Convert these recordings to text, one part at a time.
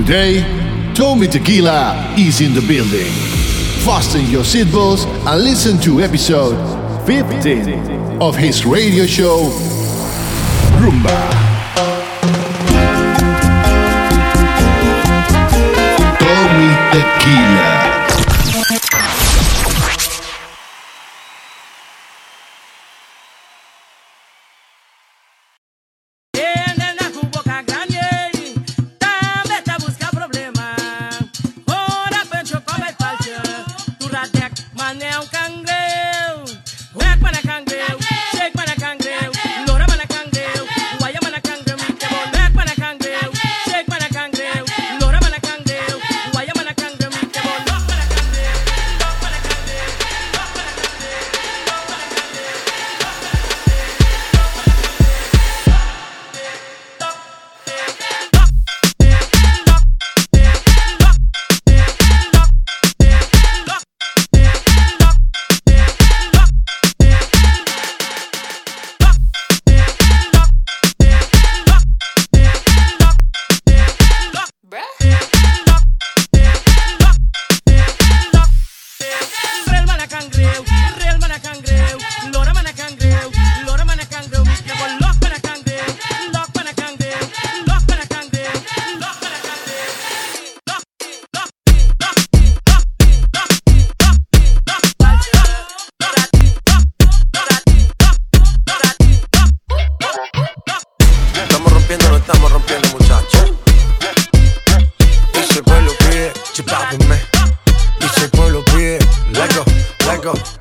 Today, Tommy Tequila is in the building. Fasten your seatbelts and listen to episode 15 of his radio show, Rumba. Tommy Tequila.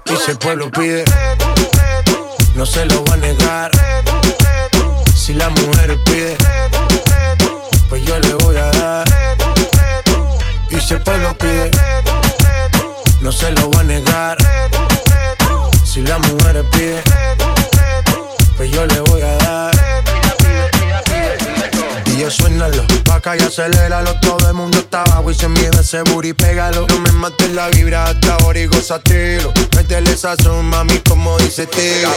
y si el pueblo pide, no se lo va a negar. Si la mujer pide, pues yo le voy a dar. Y si el pueblo pide, no se lo va a negar. Si la mujer pide, pues yo le voy a dar son mami, como dice tío.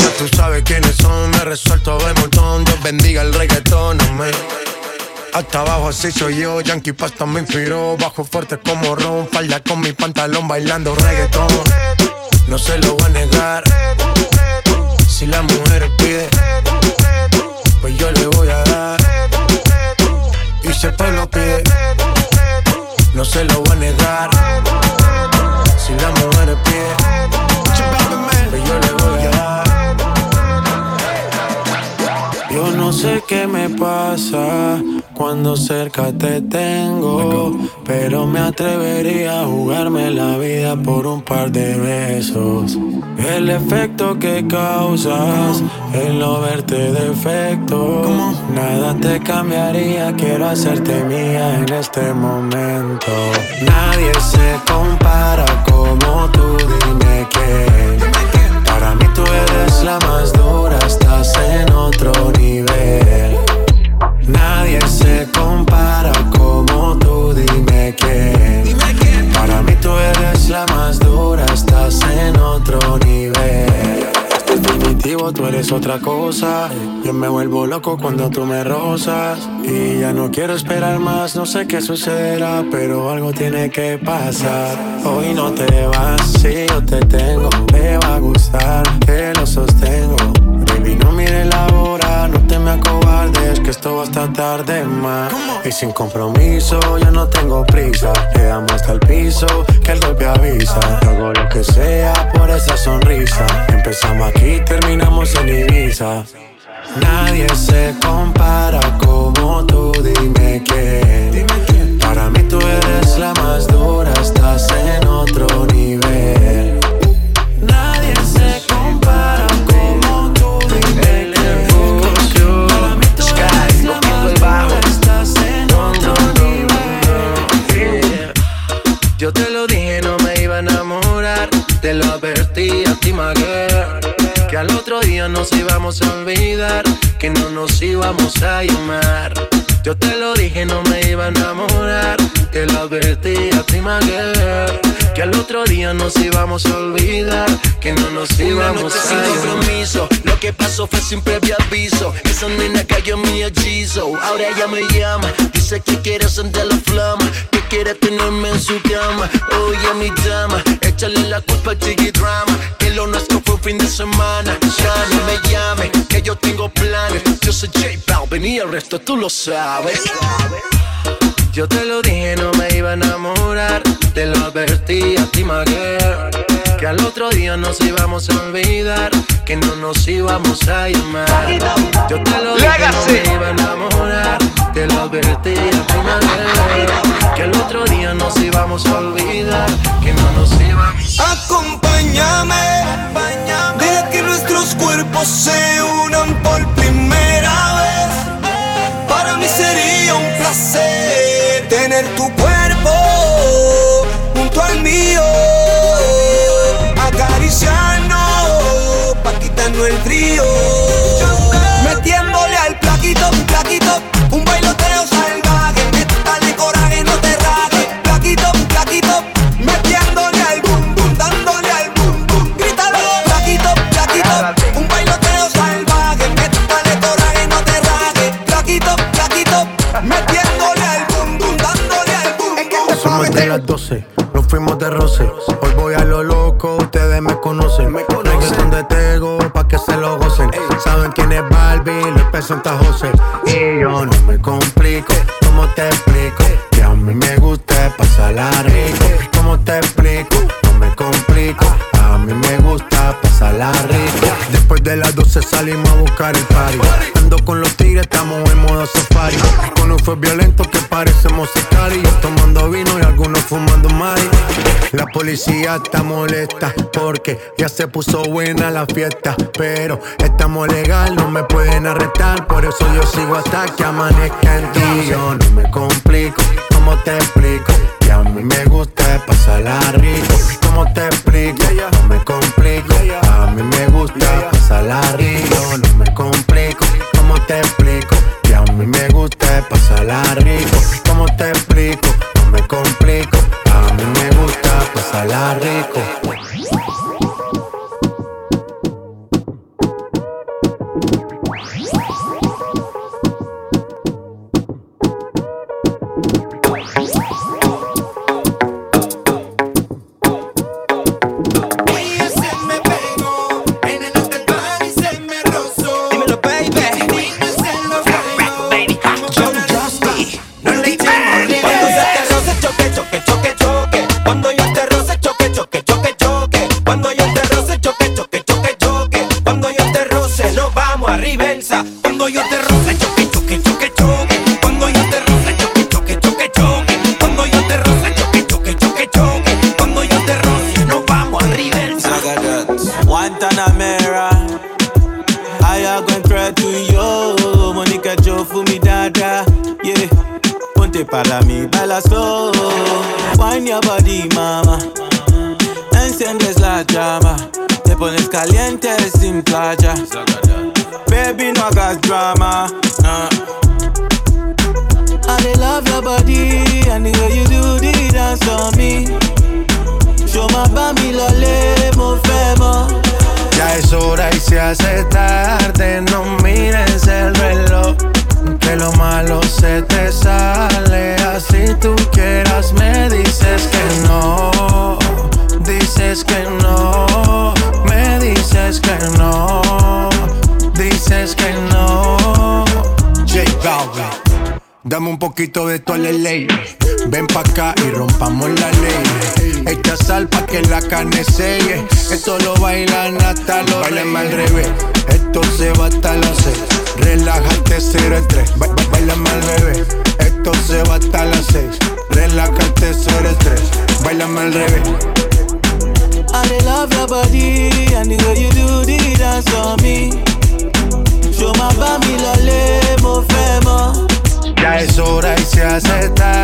Ya tú sabes quiénes son, me resuelto de montón. Dios bendiga el reggaetón, me. Hasta abajo así soy yo, Yankee Pasta me inspiró. Bajo fuerte como Ron, falda con mi pantalón bailando reggaetón. No se lo voy a negar. Si la mujer pide Pues yo le voy a dar Y si el pueblo pide. No se lo voy a negar. Si la mujer pide yo no sé qué me pasa cuando cerca te tengo, pero me atrevería a jugarme la vida por un par de besos. El efecto que causas, el no verte defecto, nada te cambiaría, quiero hacerte mía en este momento. Nadie se compara como tú, dime quién tú eres la más dura, estás en otro nivel. Nadie se compara como tú, dime quién. Para mí tú eres la más dura, estás en otro nivel. Definitivo, tú eres otra cosa. Yo me vuelvo loco cuando tú me rozas. Y ya no quiero esperar más, no sé qué sucederá, pero algo tiene que pasar. Hoy no te vas, si yo te tengo, te va a gustar, te lo sostengo. Acobardes, que esto va hasta tarde más. Y sin compromiso, ya no tengo prisa. Le damos hasta el piso, que el golpe avisa. Hago lo que sea por esa sonrisa. Empezamos aquí, terminamos en Ibiza. Nadie se compara como tú, dime quién. Para mí tú eres la más dura, estás en otro nivel. Nos íbamos a olvidar, que no nos íbamos a llamar. Yo te lo dije, no me iba a enamorar. Te lo advertí a ti, girl. Que al otro día nos íbamos a olvidar. Que no nos íbamos a sin compromiso. Lo que pasó fue sin previo aviso. Esa nena cayó en mi hechizo. Ahora ella me llama. Dice que quiere sentir la flama. Que quiere tenerme en su cama. Oye, mi dama. Échale la culpa al chiqui drama. Que lo nuestro fue un fin de semana. Ya no me llame. Que yo tengo planes. Yo soy J Balvin y el resto tú lo sabes. Yo te lo dije, no me iba a enamorar. Te lo advertí a ti, girl. Que al otro día nos íbamos a olvidar. Que no nos íbamos a llamar. Yo te lo dije, no me iba a enamorar. Te lo advertí a ti, girl. Que al otro día nos íbamos a olvidar. Que no nos íbamos a Acompáñame. Deja que nuestros cuerpos se unan por primera 12, nos fuimos de roce. Hoy voy a lo loco, ustedes me conocen. Me conocen de Tego pa' que se lo gocen. Saben quién es Barbie, les presenta José. Y yo no me complico, ¿cómo te explico? Que a mí me gusta pasarla rico. De las 12 salimos a buscar el party. Ando con los tigres, estamos en modo safari. Con un fue violento que parece musical. Y yo tomando vino y algunos fumando más. La policía está molesta porque ya se puso buena la fiesta. Pero estamos legal, no me pueden arrestar. Por eso yo sigo hasta que amanezca en ti. Yo no me complico, ¿cómo te explico? A mí me gusta pasarla rico. ¿Cómo te explico? No me complico. A mí me gusta pasarla rico. No me complico. ¿Cómo te explico? Que a mí me gusta pasarla rico. ¿Cómo te explico? No me complico. A mí me gusta pasarla rico. De tu ley. Ven pa' acá y rompamos la ley. Echa sal pa' que la carne selle. Esto lo bailan hasta los Bailame al revés. Esto se va hasta las seis. Relájate, cero estrés. Bailame al revés. Esto se va hasta las seis. Relájate, cero estrés. Bailame al revés. I love your body and the way you do the dance on me. Show my body, lo mo fẹ́ ya es y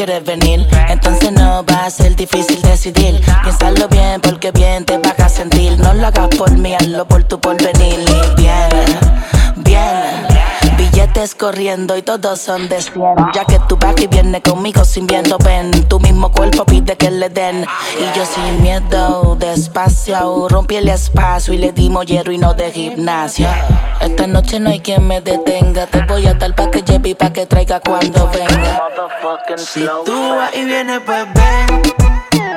entonces no va a ser difícil decidir. Piénsalo bien, porque bien te vas a sentir. No lo hagas por mí, hazlo por tu porvenir. Y bien partes corriendo y todos son de Ya que tu y viene conmigo sin viento, ven. Tu mismo cuerpo pide que le den. Y yo sin miedo, despacio. Rompí el espacio y le dimos hierro y no de gimnasia. Esta noche no hay quien me detenga. Te voy a tal pa' que lleve y pa' que traiga cuando venga. Si tú vas y vienes, pues ven.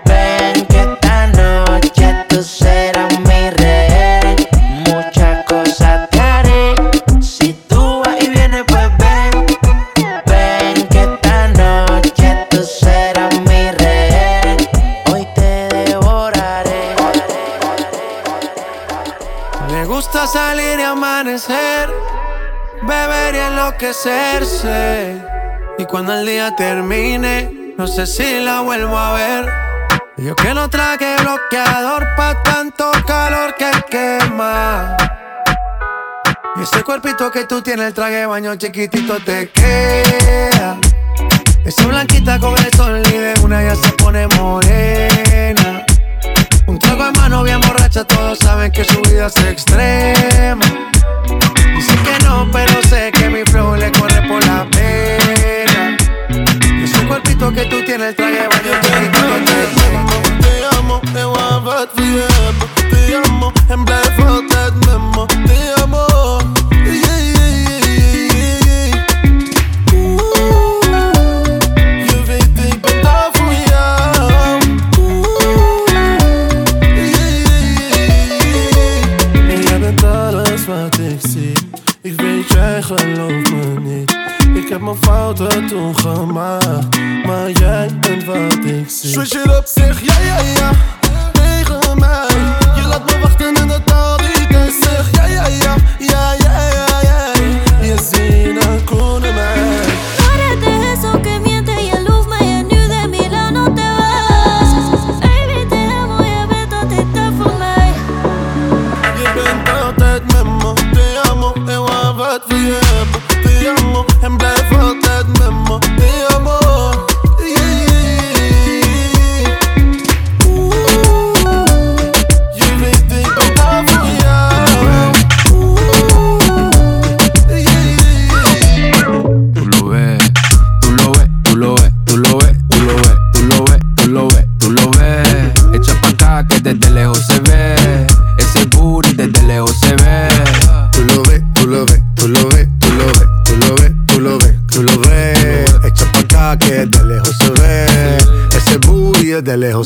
Ven que esta noche tú serás amanecer, beber y enloquecerse. Y cuando el día termine, no sé si la vuelvo a ver. Yo que no traje bloqueador pa' tanto calor que quema. Y ese cuerpito que tú tienes, el traje baño chiquitito te queda. Esa blanquita con el sol y de una ya se pone morena. Un trago de mano bien borracha, todos saben que su vida es extrema. Dice que no, pero sé que mi flow le corre por la pena. Y ese cuerpito que tú tienes, el traje de baño, te, te, te,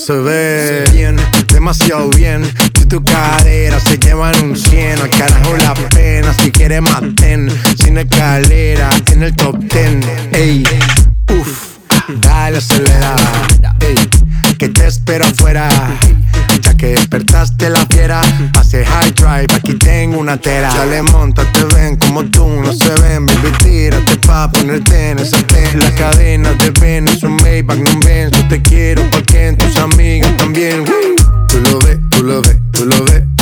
se ve cadenas de Ben, es un Maybach, no ven. Yo te quiero porque en tus amigas también. Tú lo ves, tú lo ves, tú lo ves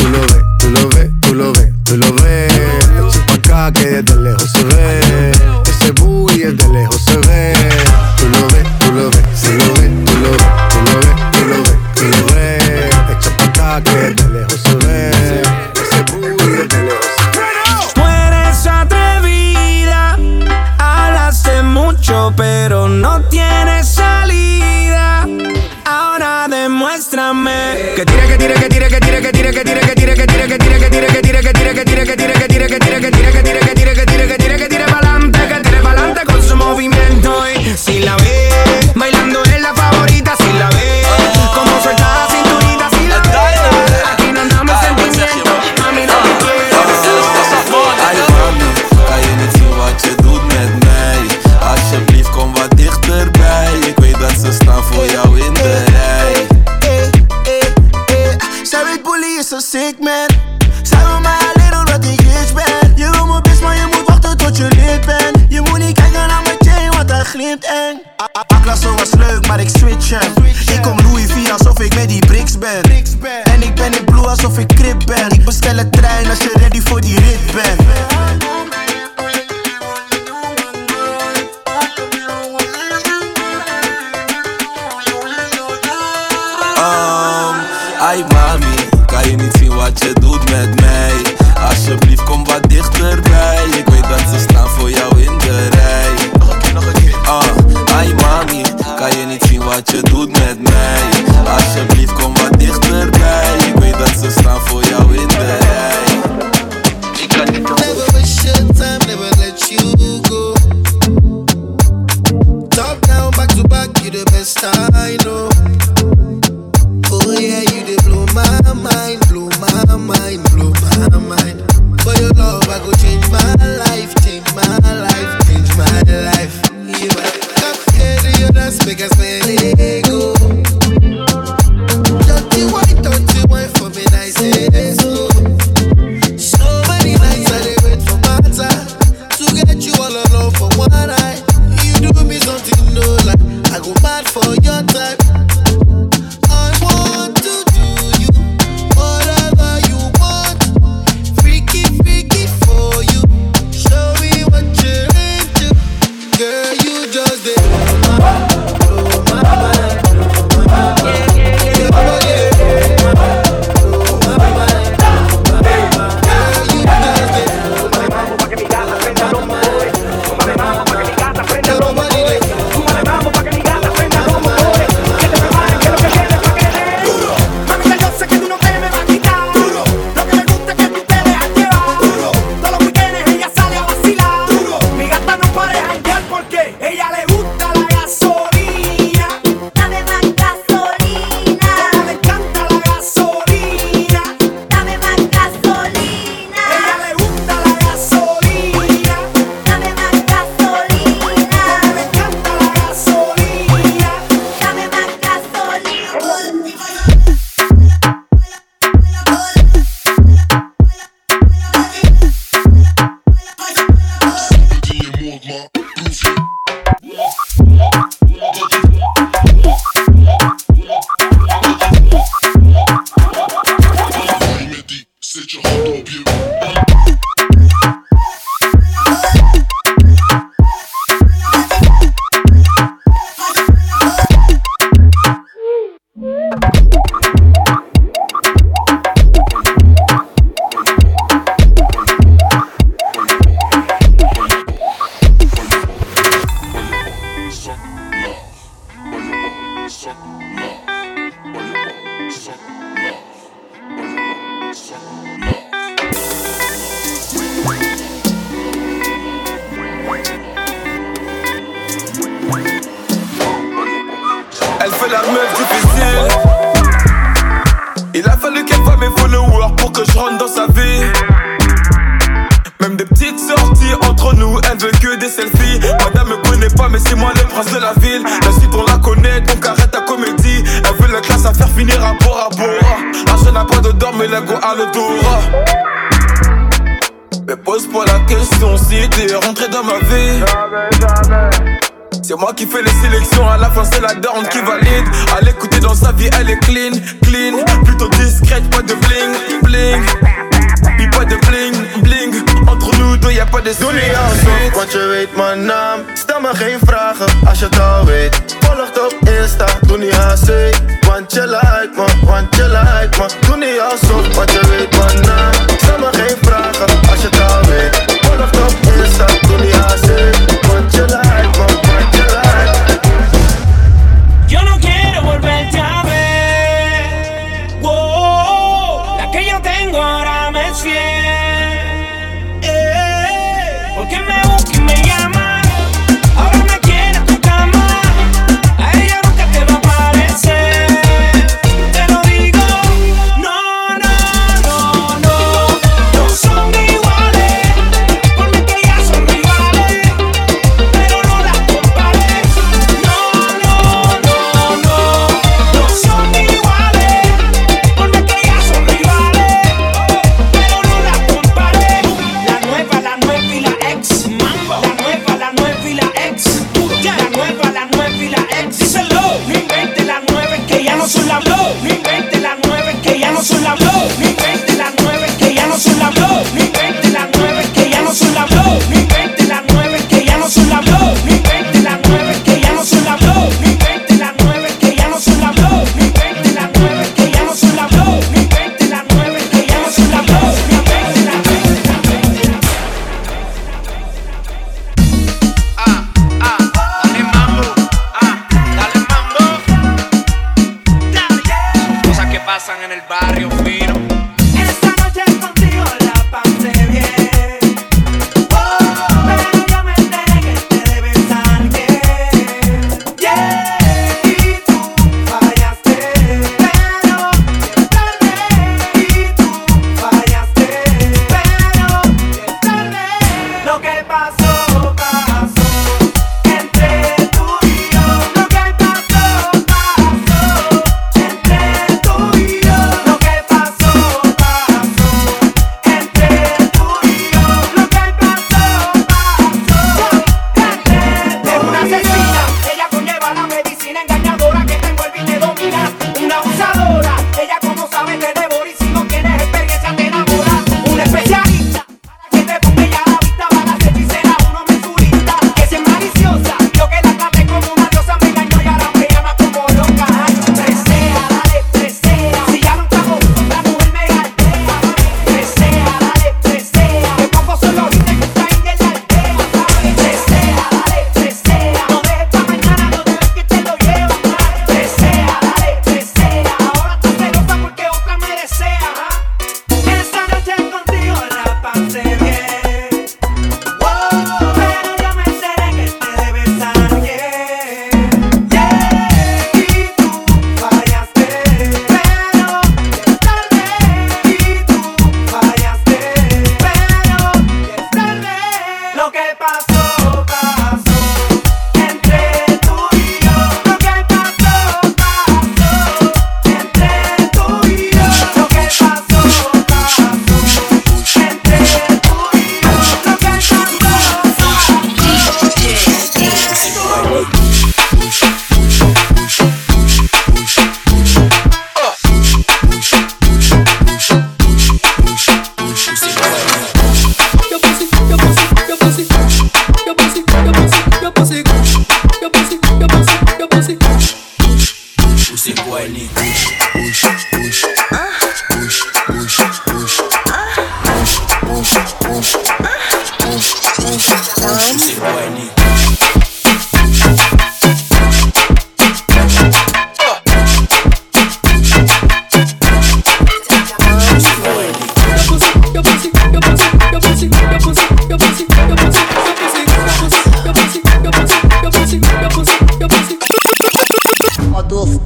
motos,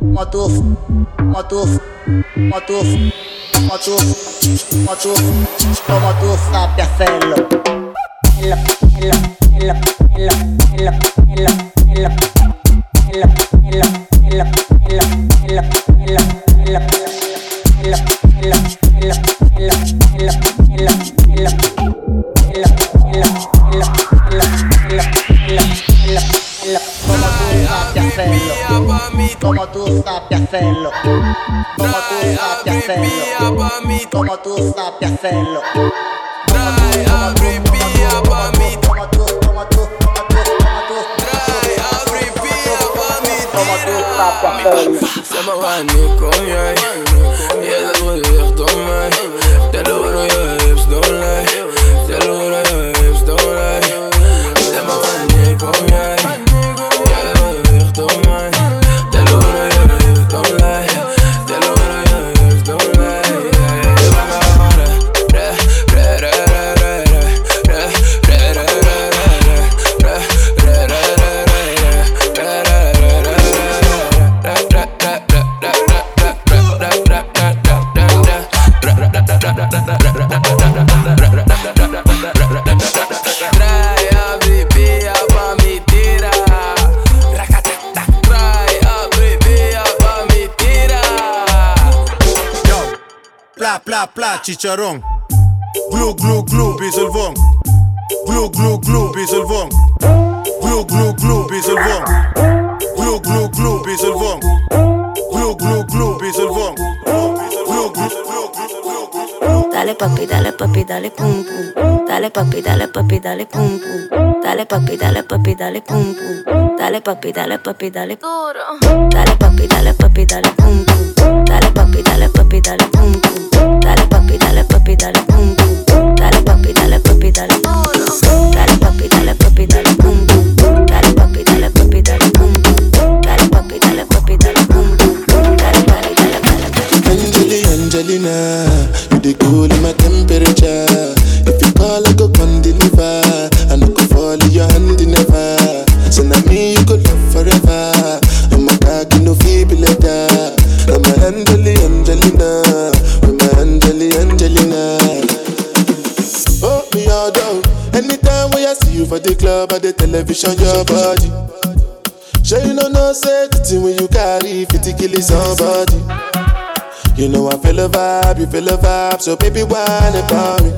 motos, motos, motos, motos, motos, como tú sabes hacerlo. Ella, ella, ella, ella, ella, ella, ella, ella, ella, ella, ella, ella, ella, ella, ella, ella. como tú sabes hacerlo. Como tú sabes hacerlo. Como tú sabes hacerlo. Trae abrir pía pa' mí. Como tú, como tú, como tú, como tú. Trae abrir pía pa' Como tú sabes hacerlo. Somos Juan Pla, pla, pla, chicharrón. Glu, glu, glu, biselvón. Glu, glu, glu, biselvón. Glu, glu, glu, biselvón. Glu, glu, glu, biselvón. Glu, glu, glu, biselvón. Glu, glu, Dale papi, dale papi, dale pum pum. Dale papi, dale papi, dale pum pum. Dale papi, dale papi, dale pum pum. Dale papi, dale papi, dale duro. Dale papi, dale papi, dale pum pum. Dale papi, dale papi, dale pum pum. Dale papi, dale papi, dale pum pum. Dale papi, dale papi, dale. Dale papi, dale papi, dale pum pum. Dale papi, dale papi, dale pum pum. Dale papi, dale papi, dale pum pum. Dale papi, dale papi, Angeli, Angelina, you the cool in my temperature. If you call, I go come deliver. I no go fall in your hand never. So for the club or the television, your body. Sure you know no safety when you carry 50 kill somebody. You know I feel a vibe, you feel a vibe, so baby whine about me.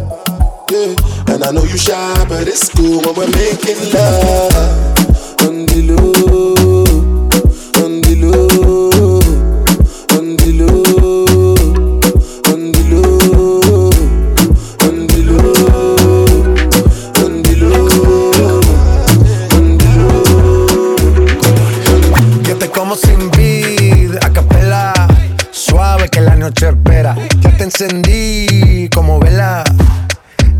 Yeah, and I know you shy, but it's cool when we're making love on the low, Te como sin vid, a capela. Suave que la noche espera. Ya te encendí como vela.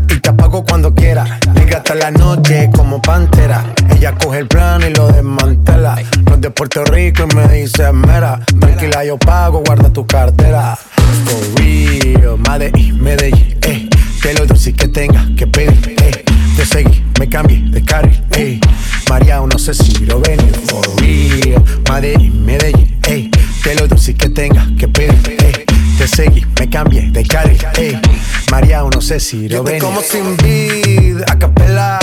Y te apago cuando quiera. Llega hasta la noche como pantera. Ella coge el plano y lo desmantela. No es de Puerto Rico y me dice mera. Tranquila, yo pago, guarda tu cartera. For real, Medellín, Medellín, eh. Que lo dulce que tenga que pedir, eh. Te seguí, me cambié de carril. María, no sé si lo ven. For real, Medellín, Medellín, eh. Que lo dulce que tenga que pedir, eh. Te seguí, me cambié de carril, eh. María, no sé si lo ven. como sin vid, a capela.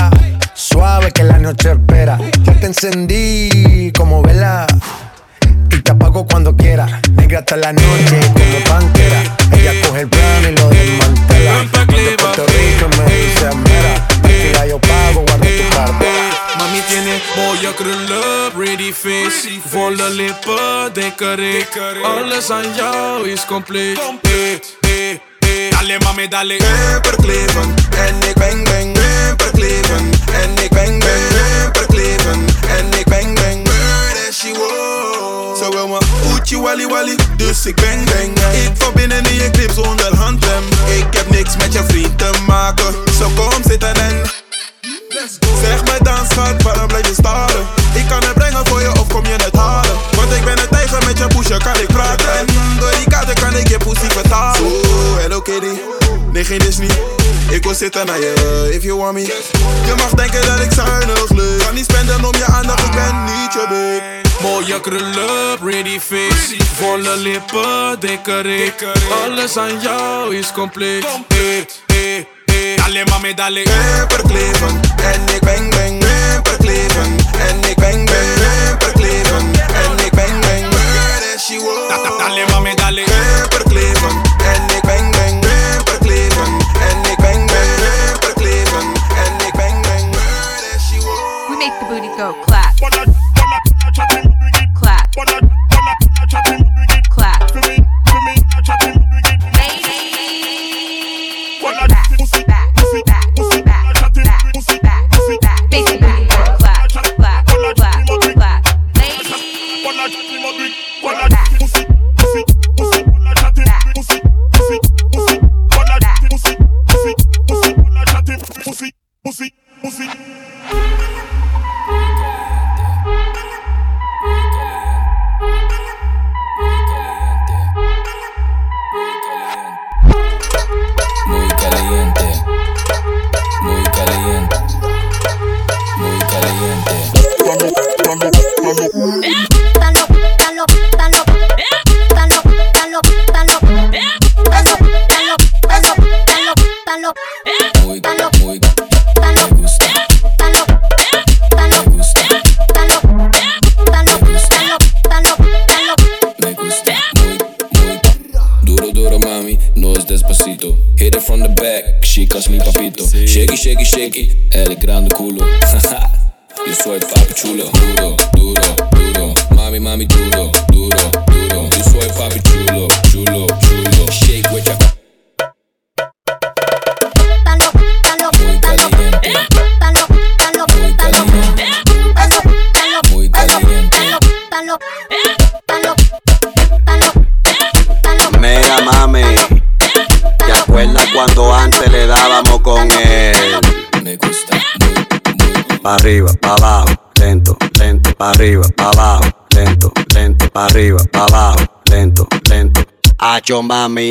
Suave que la noche espera. Ya te encendí como vela. Y te apago cuando quiera. Negra hasta la noche como pantera. Ella coge el plano y lo desmantela. De Puerto Rico me dice mera. Tranquila, yo pago, guarda tu cartera. Mami tiene mooie krullen, pretty face. Volle lippen, dikke rik Alles aan jou is compleet eh, eh, eh. Dale mami, dale. Pepperkleven en ik bang bang Pepperkleven en ik bang bang Pepperkleven en ik bang bang Murder she wow Ze wil me oetje wally wally Dus ik bang bang. Ik van binnen in je clip zonder handrem Ik heb niks met je vriend te maken. Zo kom zitten en Zeg me dan schat, waarom blijf je staren? Ik kan het brengen voor je of kom je het halen? Want ik ben een tijger met je poesje, kan ik praten? En door die kaarten kan ik je poesie betalen Zo, hello kitty, nee geen Disney Ik wil zitten naar je, if you want me. Je mag denken dat ik zuinig leuk Kan niet spenden om je aandacht, ik ben niet je babe Mooie krullen, pretty face Volle lippen, dikke rik. Alles aan jou is compleet. Eh, eh, dale, mami, dale. Ben Cleveland en ik ben ben. Ben Cleveland en ik ben ben. Ben Cleveland en ik ben ben. Where she was. Dale mami, dale. Ben Cleveland en ik ben ben. We make the booty go clap. Clap.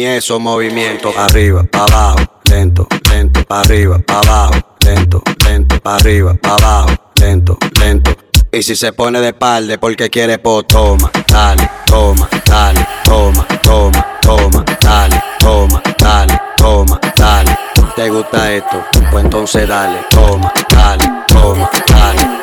Esos movimientos, arriba, pa' abajo, lento, lento, pa' arriba, pa' abajo, lento, lento, pa' arriba, pa' abajo, lento, lento. Y si se pone de espalda porque quiere, pues toma, dale, toma, dale, toma, toma, toma, dale, toma, dale, toma, dale. ¿Te gusta esto? Pues entonces dale, toma, dale, toma, dale,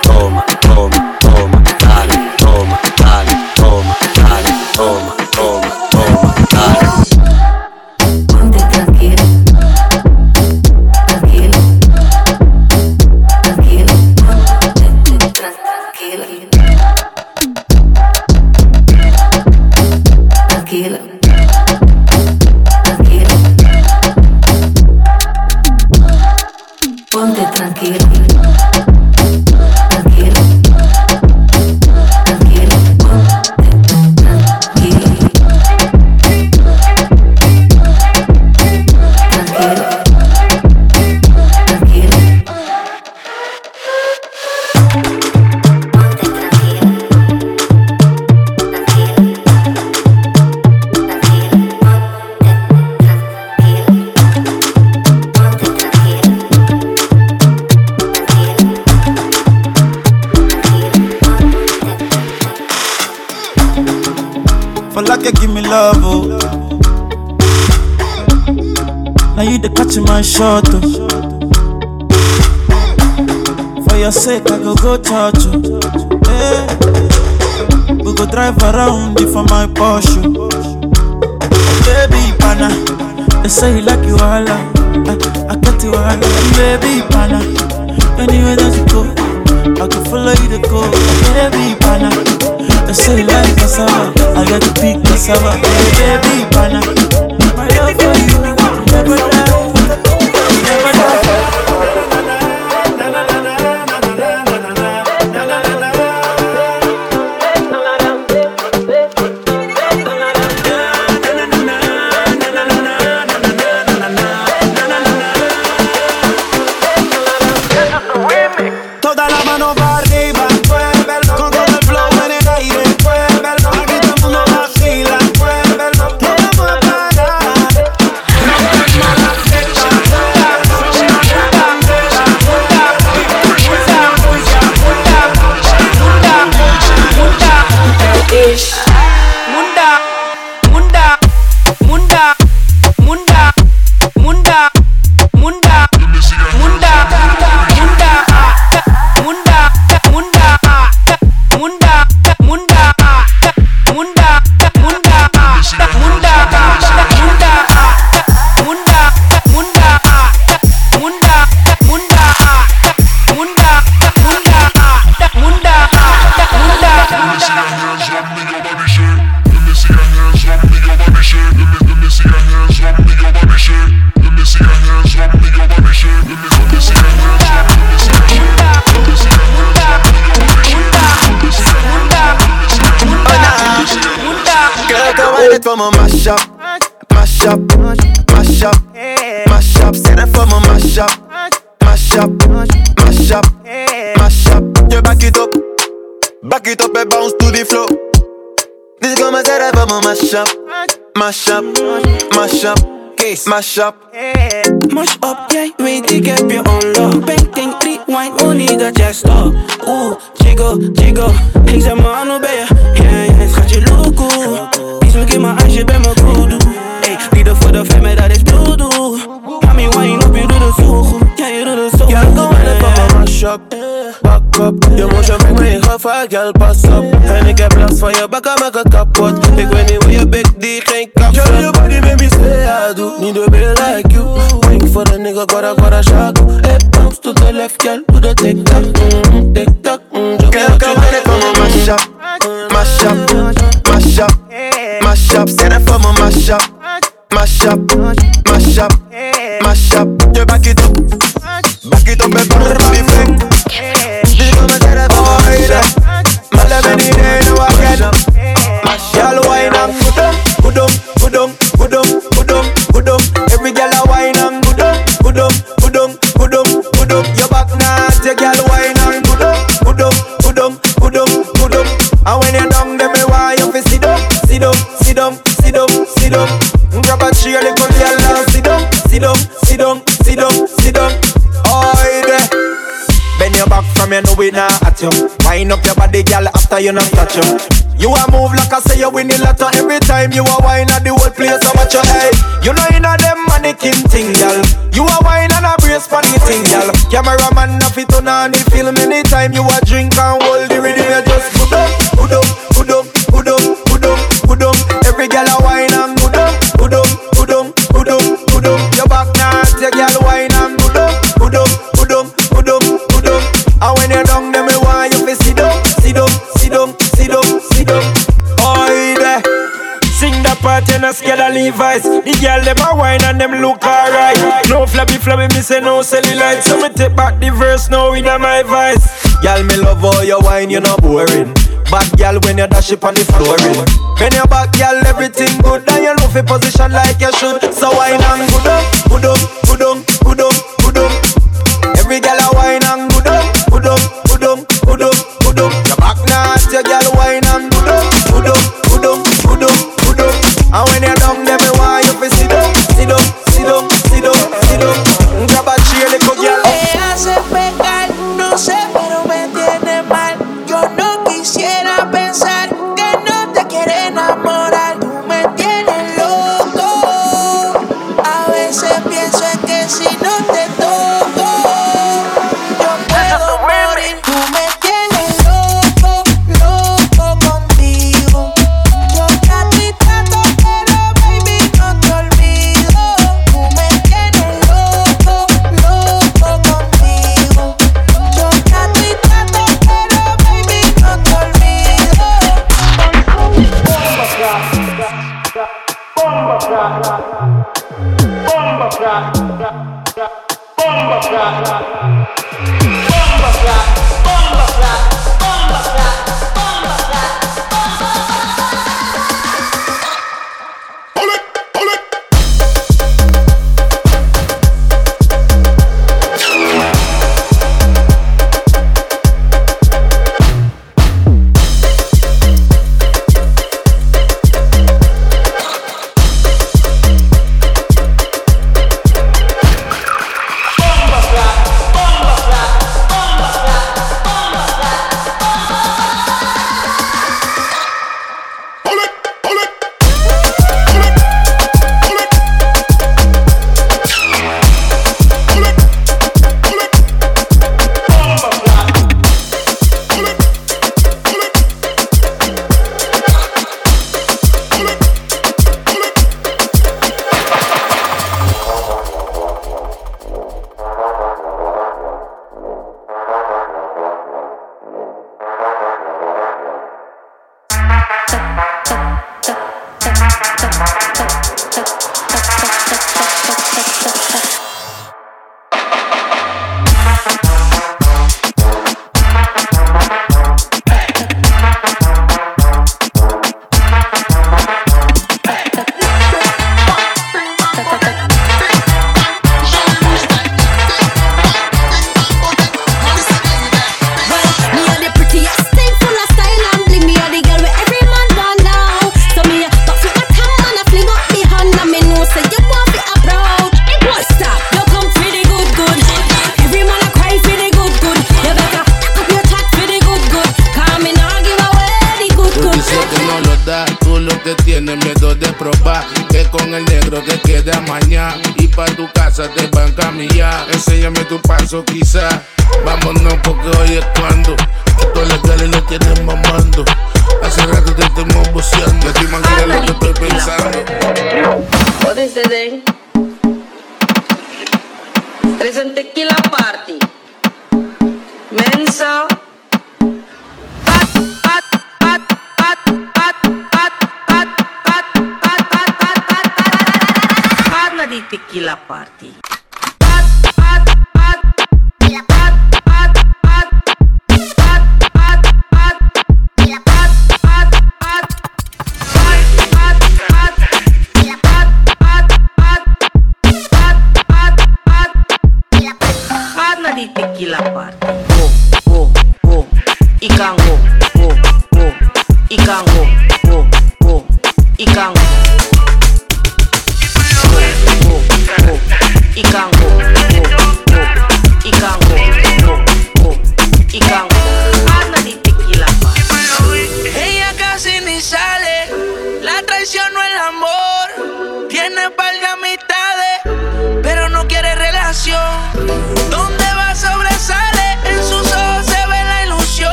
Go oh. Hey. We go drive around you for my Porsche. Baby, pana, they say you like you all, I, eh, I get you all, baby, pana. Anywhere that you go, I can follow you to go, baby, pana. They say you like cassava, I got to pick cassava, baby, pana. My love for you, never die, mash up. Mash up, yeah, weet ik heb je unlock Bang, ding, rewind, oh niet dat jij stop Oeh, jiggle, jiggle Ik zeg maar hoe ben je? Yeah, yeah, schat je loco Iets me in mijn eyes, je bent mijn kudu Ey, lieden voor de fame, dat is bloedoe Mami, wine op, je doet het zo goed Ja, je doet het zo goed go in for my mash up, back up. Je motion make me half a girl pass up. and En ik heb last van je bakken, maak het kapot. Ik weet niet hoe je bek die geen kap Need to be like you. Wink for the nigga, gotta, gotta shaku. Hey, bounce to the left, girl, do the tick tock, mm, tick tock. Mm, girl, come on, for my mash up, mash up, mash up, mash up. Say that for my mash up, mash up, mash up, mash up. You back it up, back it up and it now at you. Wind up your body, girl, after you not touch you. You a move like I say you win the lotto every time you a wine at the whole place. I watch your hey. You know inna them mannequin thing, girl. You a wine and a brace for the thing, girl. Cameraman a fit on the film anytime you a drink and hold the rhythm. You just good up, good up, good up, Levi's. The girl, them a wine and them look alright. No flabby flabby, me say no cellulite. So me take back the verse now with my voice. Girl, me love all your wine, you not boring. Bad girl, when you dash it on the flooring. When you back, girl, everything good. And you know fi position like you should. So wine and good up, good up, good up, good up, ikango. Go go ikango. Go go ikango.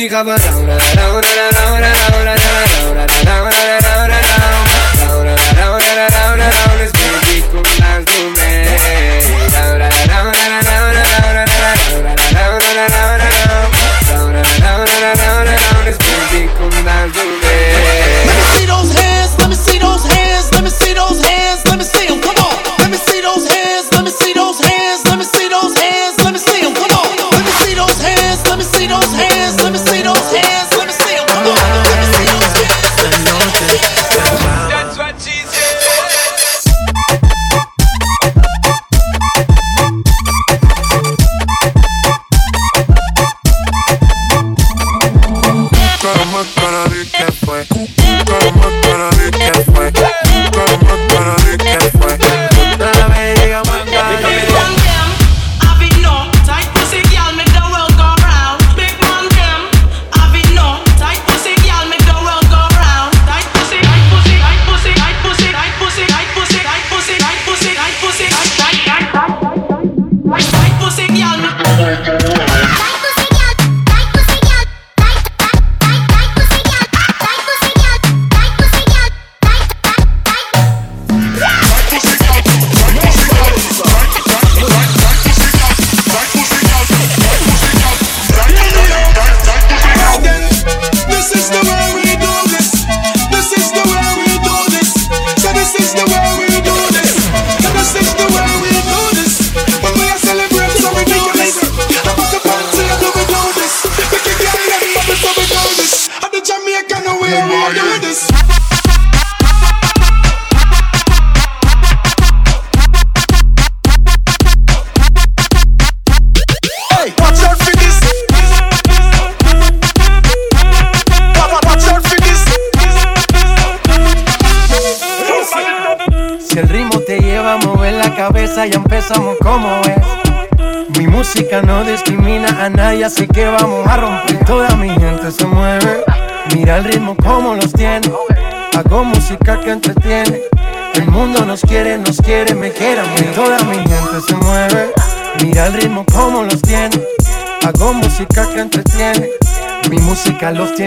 mi camarada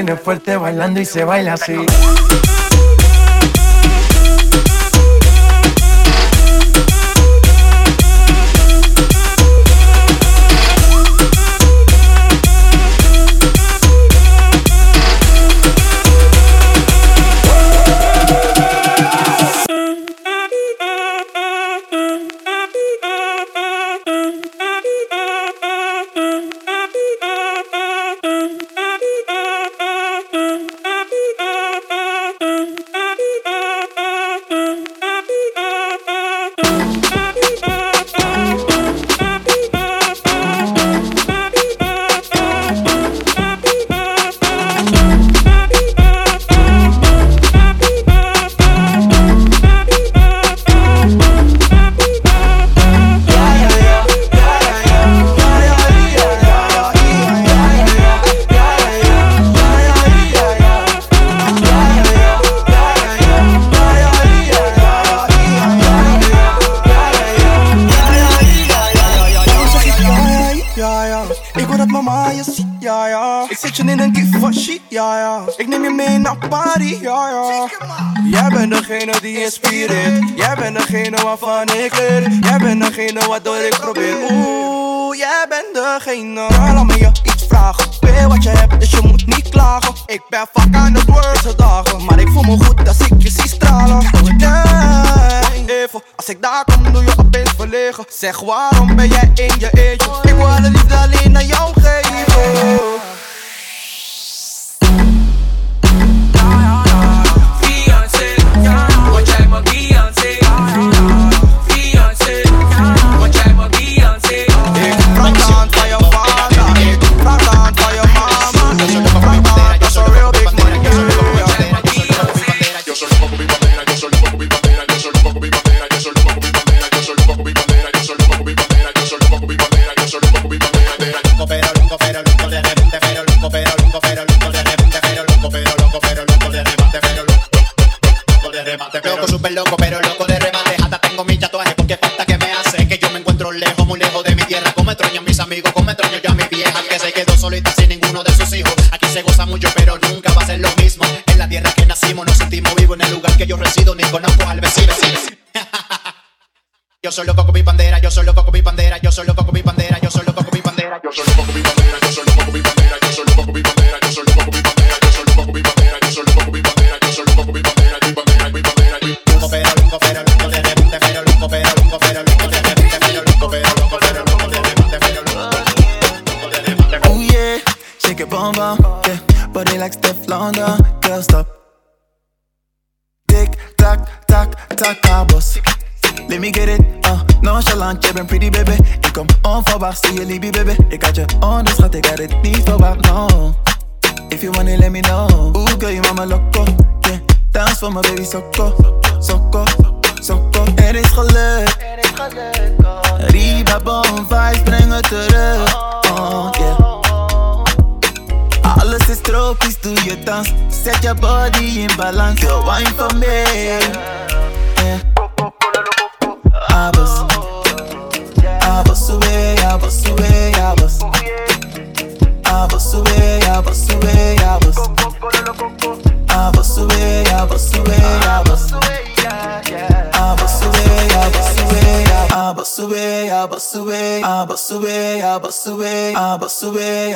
viene fuerte bailando y se baila así. Serroir solo see you a me, bit.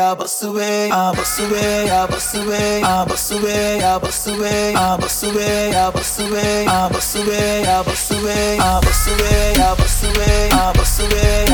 I bust away, I bust away, I bust away, I bust away, I bust away, I bust away, I bust away, I bust away, I bust away, I bust away, I bust away, I bust away.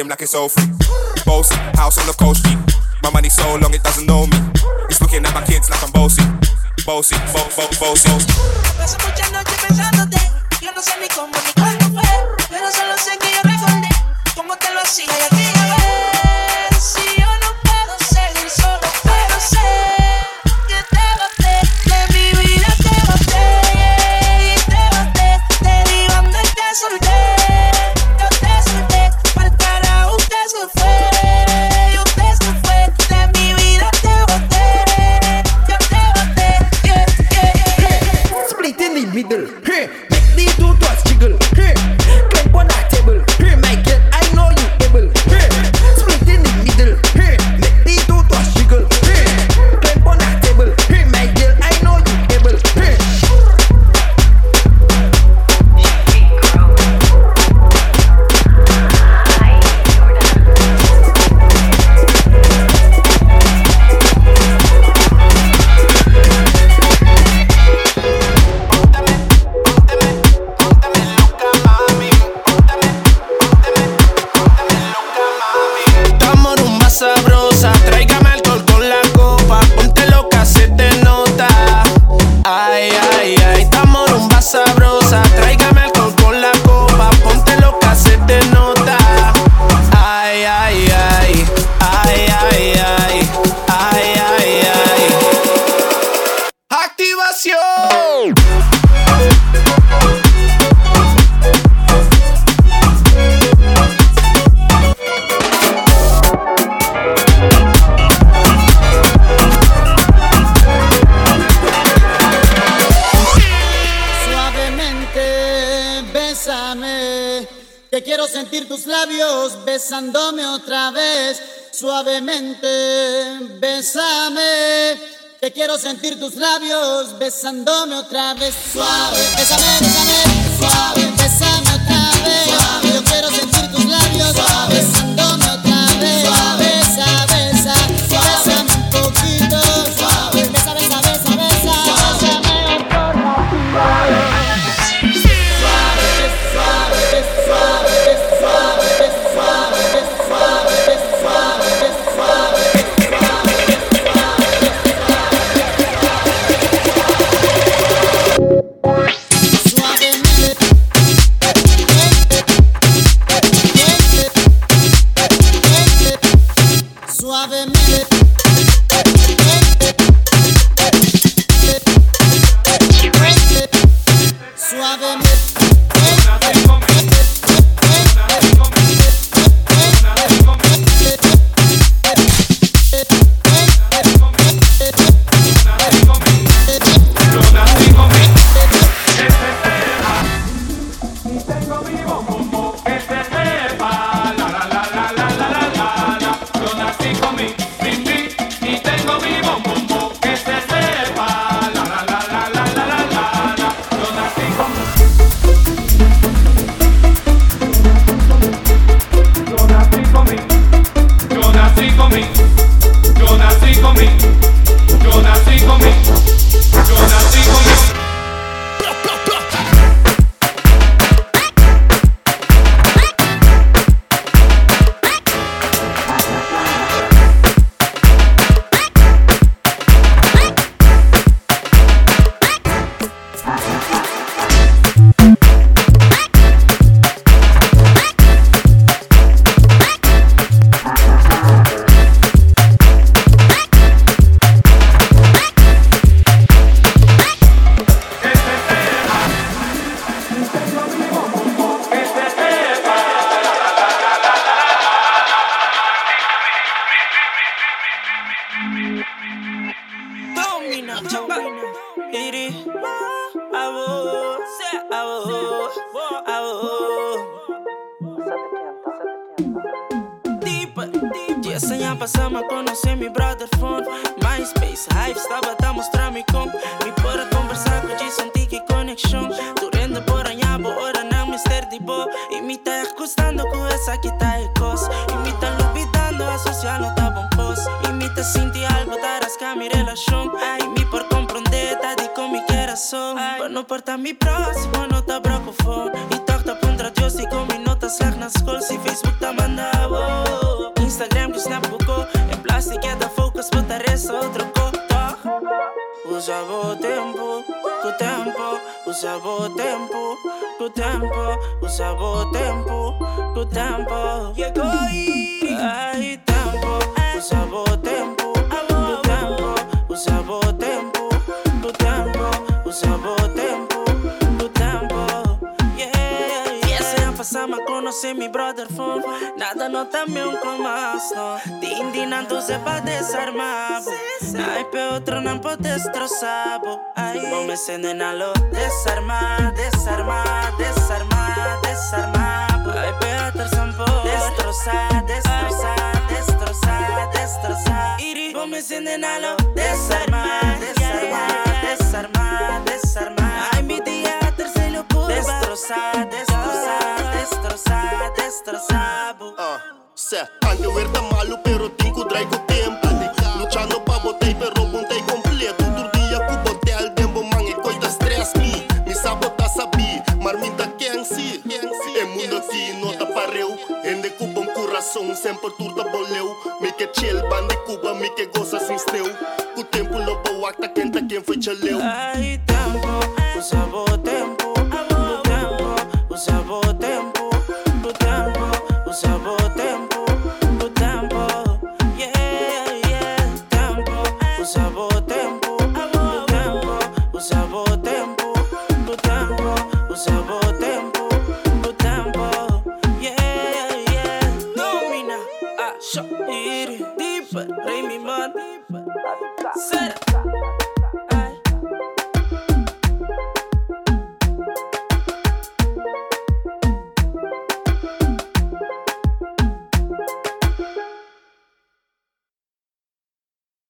them like it's all free. Bossy, house on the coast street. My money so long it doesn't know me. It's looking at my kids like I'm bossy. Bossy, bo, bo, bossy. suavemente, bésame. Que quiero sentir tus labios besándome otra vez. Suave, bésame, bésame, suave, bésame. tempo, tu tempo, usavo tempo, tu tempo. Llegó y aí tempo, usavo tempo, tu tempo, usavo tempo, tu tempo, usavo tempo, tu tempo. Yeah. Yeah. Passama conoce mi brother phone Nada no también com más no Te indignando se pa desarmar bo. Ai, pe outro não pode destroçar bo. Ai, vou me encenenalo Desarmar, desarmar, desarmar, desarmar bo. Ai, pe outro sampo Destroçar, destroçar, destroçar, destroçar Iri, vou me encenenalo Desarmar, desarmar, desarmar, desarmar Ai, mi dia terceiro curva Destroçar, destroçar, destroçar, destroçar Se tanque uer të malu pero tin ku draj ku tempu Luciano pa botej pero buntej kompletu Durdia ku botel dembo mangi koj të stres mi Mi sa bota sabi marmita të kengsi E é mundo ti nota tá pareu Ende ku bom coração sempre tur të tá boleu Mi ke qel bandi Cuba me que goza sin sneu Ku tempu lo bo akta kenta kjen fëj qëleu Ai tempo, ku